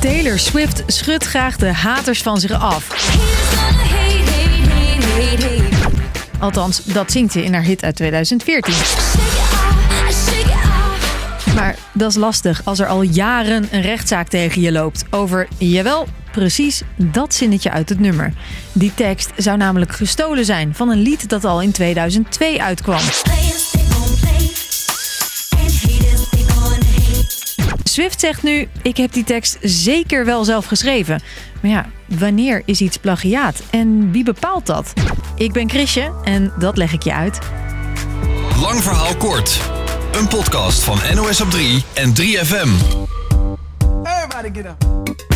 Taylor Swift schudt graag de haters van zich af. Althans, dat zingt ze in haar hit uit 2014. Maar dat is lastig als er al jaren een rechtszaak tegen je loopt over, jawel, precies dat zinnetje uit het nummer. Die tekst zou namelijk gestolen zijn van een lied dat al in 2002 uitkwam. Swift zegt nu: Ik heb die tekst zeker wel zelf geschreven. Maar ja, wanneer is iets plagiaat en wie bepaalt dat? Ik ben Chrisje en dat leg ik je uit. Lang verhaal kort. Een podcast van NOS op 3 en 3FM.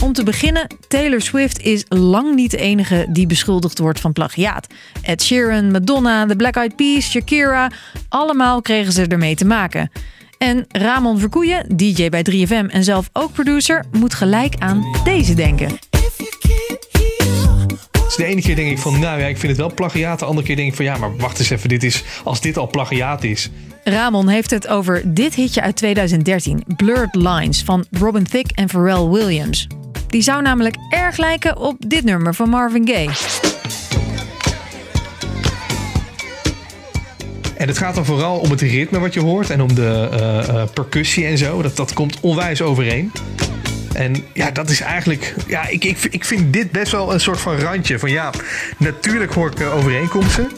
Om te beginnen, Taylor Swift is lang niet de enige die beschuldigd wordt van plagiaat. Ed Sheeran, Madonna, The Black Eyed Peas, Shakira, allemaal kregen ze ermee te maken. En Ramon Verkoeien, DJ bij 3FM en zelf ook producer, moet gelijk aan deze denken. Dus de ene keer denk ik van, nou ja, ik vind het wel plagiaat. De andere keer denk ik van, ja, maar wacht eens even, dit is, als dit al plagiaat is. Ramon heeft het over dit hitje uit 2013, Blurred Lines van Robin Thicke en Pharrell Williams. Die zou namelijk erg lijken op dit nummer van Marvin Gaye. En het gaat dan vooral om het ritme wat je hoort en om de uh, uh, percussie en zo. Dat, dat komt onwijs overeen. En ja, dat is eigenlijk. Ja, ik, ik, ik vind dit best wel een soort van randje. Van ja, natuurlijk hoor ik uh, overeenkomsten.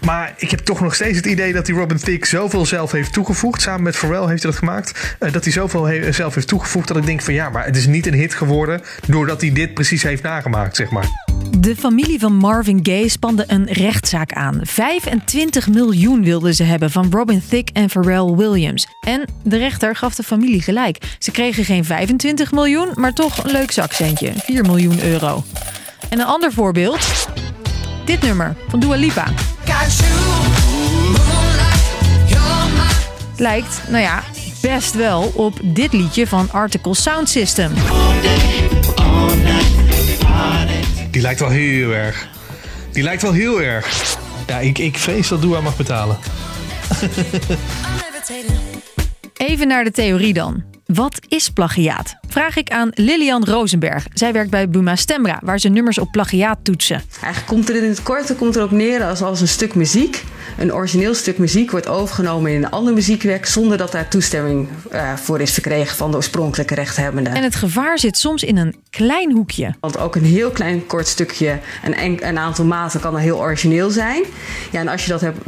Maar ik heb toch nog steeds het idee dat die Robin Thicke zoveel zelf heeft toegevoegd. Samen met Pharrell heeft hij dat gemaakt. Dat hij zoveel zelf heeft toegevoegd dat ik denk van ja, maar het is niet een hit geworden. Doordat hij dit precies heeft nagemaakt, zeg maar. De familie van Marvin Gaye spande een rechtszaak aan. 25 miljoen wilden ze hebben van Robin Thicke en Pharrell Williams. En de rechter gaf de familie gelijk. Ze kregen geen 25 miljoen, maar toch een leuk zakcentje. 4 miljoen euro. En een ander voorbeeld. Dit nummer van Dua Lipa. Lijkt, nou ja, best wel op dit liedje van Article Sound System. Die lijkt wel heel erg. Die lijkt wel heel erg. Ja, ik, ik vrees dat Dua mag betalen. Even naar de theorie dan. Wat is plagiaat? Vraag ik aan Lilian Rosenberg. Zij werkt bij Buma Stemra, waar ze nummers op plagiaat toetsen. Eigenlijk komt er in het korte komt erop neer als, als een stuk muziek, een origineel stuk muziek, wordt overgenomen in een ander muziekwerk zonder dat daar toestemming uh, voor is verkregen van de oorspronkelijke rechthebbende. En het gevaar zit soms in een klein hoekje. Want ook een heel klein kort stukje, een, een aantal maten kan heel origineel zijn. Ja, en als je dat hebt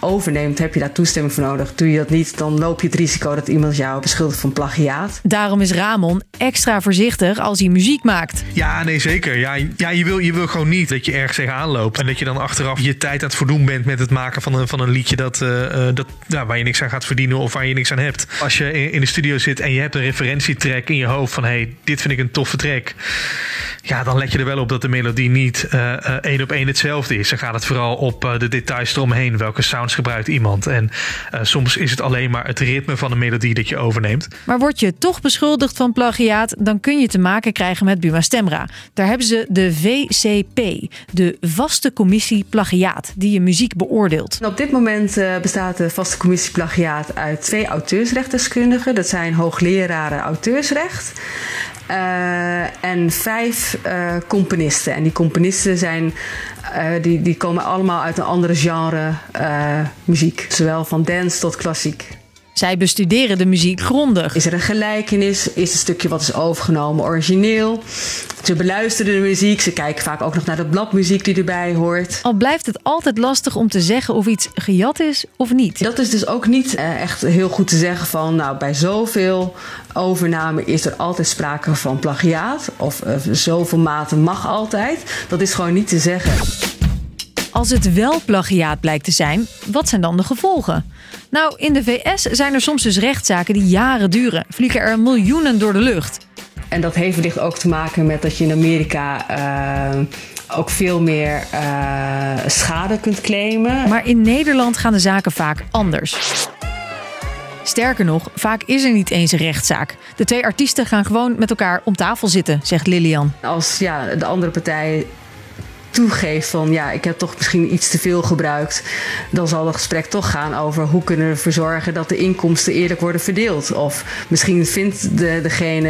overneemt, heb je daar toestemming voor nodig. Doe je dat niet, dan loop je het risico dat iemand jou beschuldigt van plagiaat. Daarom is Ramon extra voorzichtig als hij muziek maakt. Ja, nee, zeker. Ja, ja je, wil, je wil gewoon niet dat je ergens tegenaan loopt. En dat je dan achteraf je tijd aan het voldoen bent met het maken van een, van een liedje dat, uh, dat, ja, waar je niks aan gaat verdienen of waar je niks aan hebt. Als je in de studio zit en je hebt een referentietrack in je hoofd van hé, hey, dit vind ik een toffe track. Ja, dan let je er wel op dat de melodie niet uh, uh, één op één hetzelfde is. Dan gaat het vooral op de details eromheen. Welke sound gebruikt iemand. En uh, soms is het alleen maar het ritme van de melodie dat je overneemt. Maar word je toch beschuldigd van plagiaat, dan kun je te maken krijgen met Buma Stemra. Daar hebben ze de VCP, de Vaste Commissie Plagiaat, die je muziek beoordeelt. En op dit moment uh, bestaat de Vaste Commissie Plagiaat uit twee auteursrechtdeskundigen. Dat zijn hoogleraren auteursrecht. Uh, en vijf uh, componisten. En die componisten zijn, uh, die, die komen allemaal uit een andere genre muziek. Zowel van dance tot klassiek. Zij bestuderen de muziek grondig. Is er een gelijkenis? Is het stukje wat is overgenomen origineel? Ze beluisteren de muziek. Ze kijken vaak ook nog naar de bladmuziek die erbij hoort. Al blijft het altijd lastig om te zeggen of iets gejat is of niet. Dat is dus ook niet echt heel goed te zeggen van... nou, bij zoveel overname is er altijd sprake van plagiaat. Of uh, zoveel maten mag altijd. Dat is gewoon niet te zeggen. Als het wel plagiaat blijkt te zijn, wat zijn dan de gevolgen? Nou, in de VS zijn er soms dus rechtszaken die jaren duren. Vliegen er miljoenen door de lucht. En dat heeft wellicht ook te maken met dat je in Amerika uh, ook veel meer uh, schade kunt claimen. Maar in Nederland gaan de zaken vaak anders. Sterker nog, vaak is er niet eens een rechtszaak. De twee artiesten gaan gewoon met elkaar om tafel zitten, zegt Lilian. Als ja, de andere partij toegeeft van ja, ik heb toch misschien iets te veel gebruikt, dan zal het gesprek toch gaan over hoe kunnen we ervoor zorgen dat de inkomsten eerlijk worden verdeeld. Of misschien vindt de, degene,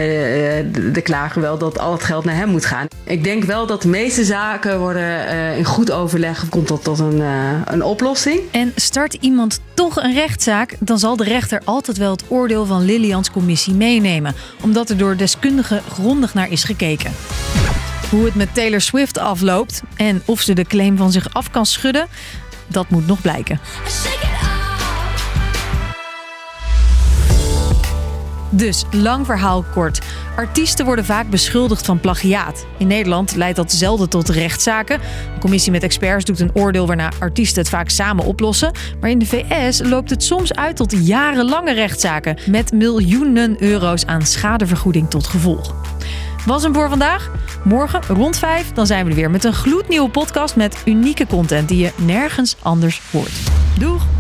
de, de klager wel dat al het geld naar hem moet gaan. Ik denk wel dat de meeste zaken worden in goed overleg komt tot, tot een, een oplossing. En start iemand toch een rechtszaak, dan zal de rechter altijd wel het oordeel van Lilians commissie meenemen, omdat er door deskundigen grondig naar is gekeken. Hoe het met Taylor Swift afloopt en of ze de claim van zich af kan schudden, dat moet nog blijken. Dus, lang verhaal kort. Artiesten worden vaak beschuldigd van plagiaat. In Nederland leidt dat zelden tot rechtszaken. Een commissie met experts doet een oordeel waarna artiesten het vaak samen oplossen. Maar in de VS loopt het soms uit tot jarenlange rechtszaken met miljoenen euro's aan schadevergoeding tot gevolg. Was hem voor vandaag? Morgen rond 5 dan zijn we er weer met een gloednieuwe podcast met unieke content die je nergens anders hoort. Doeg!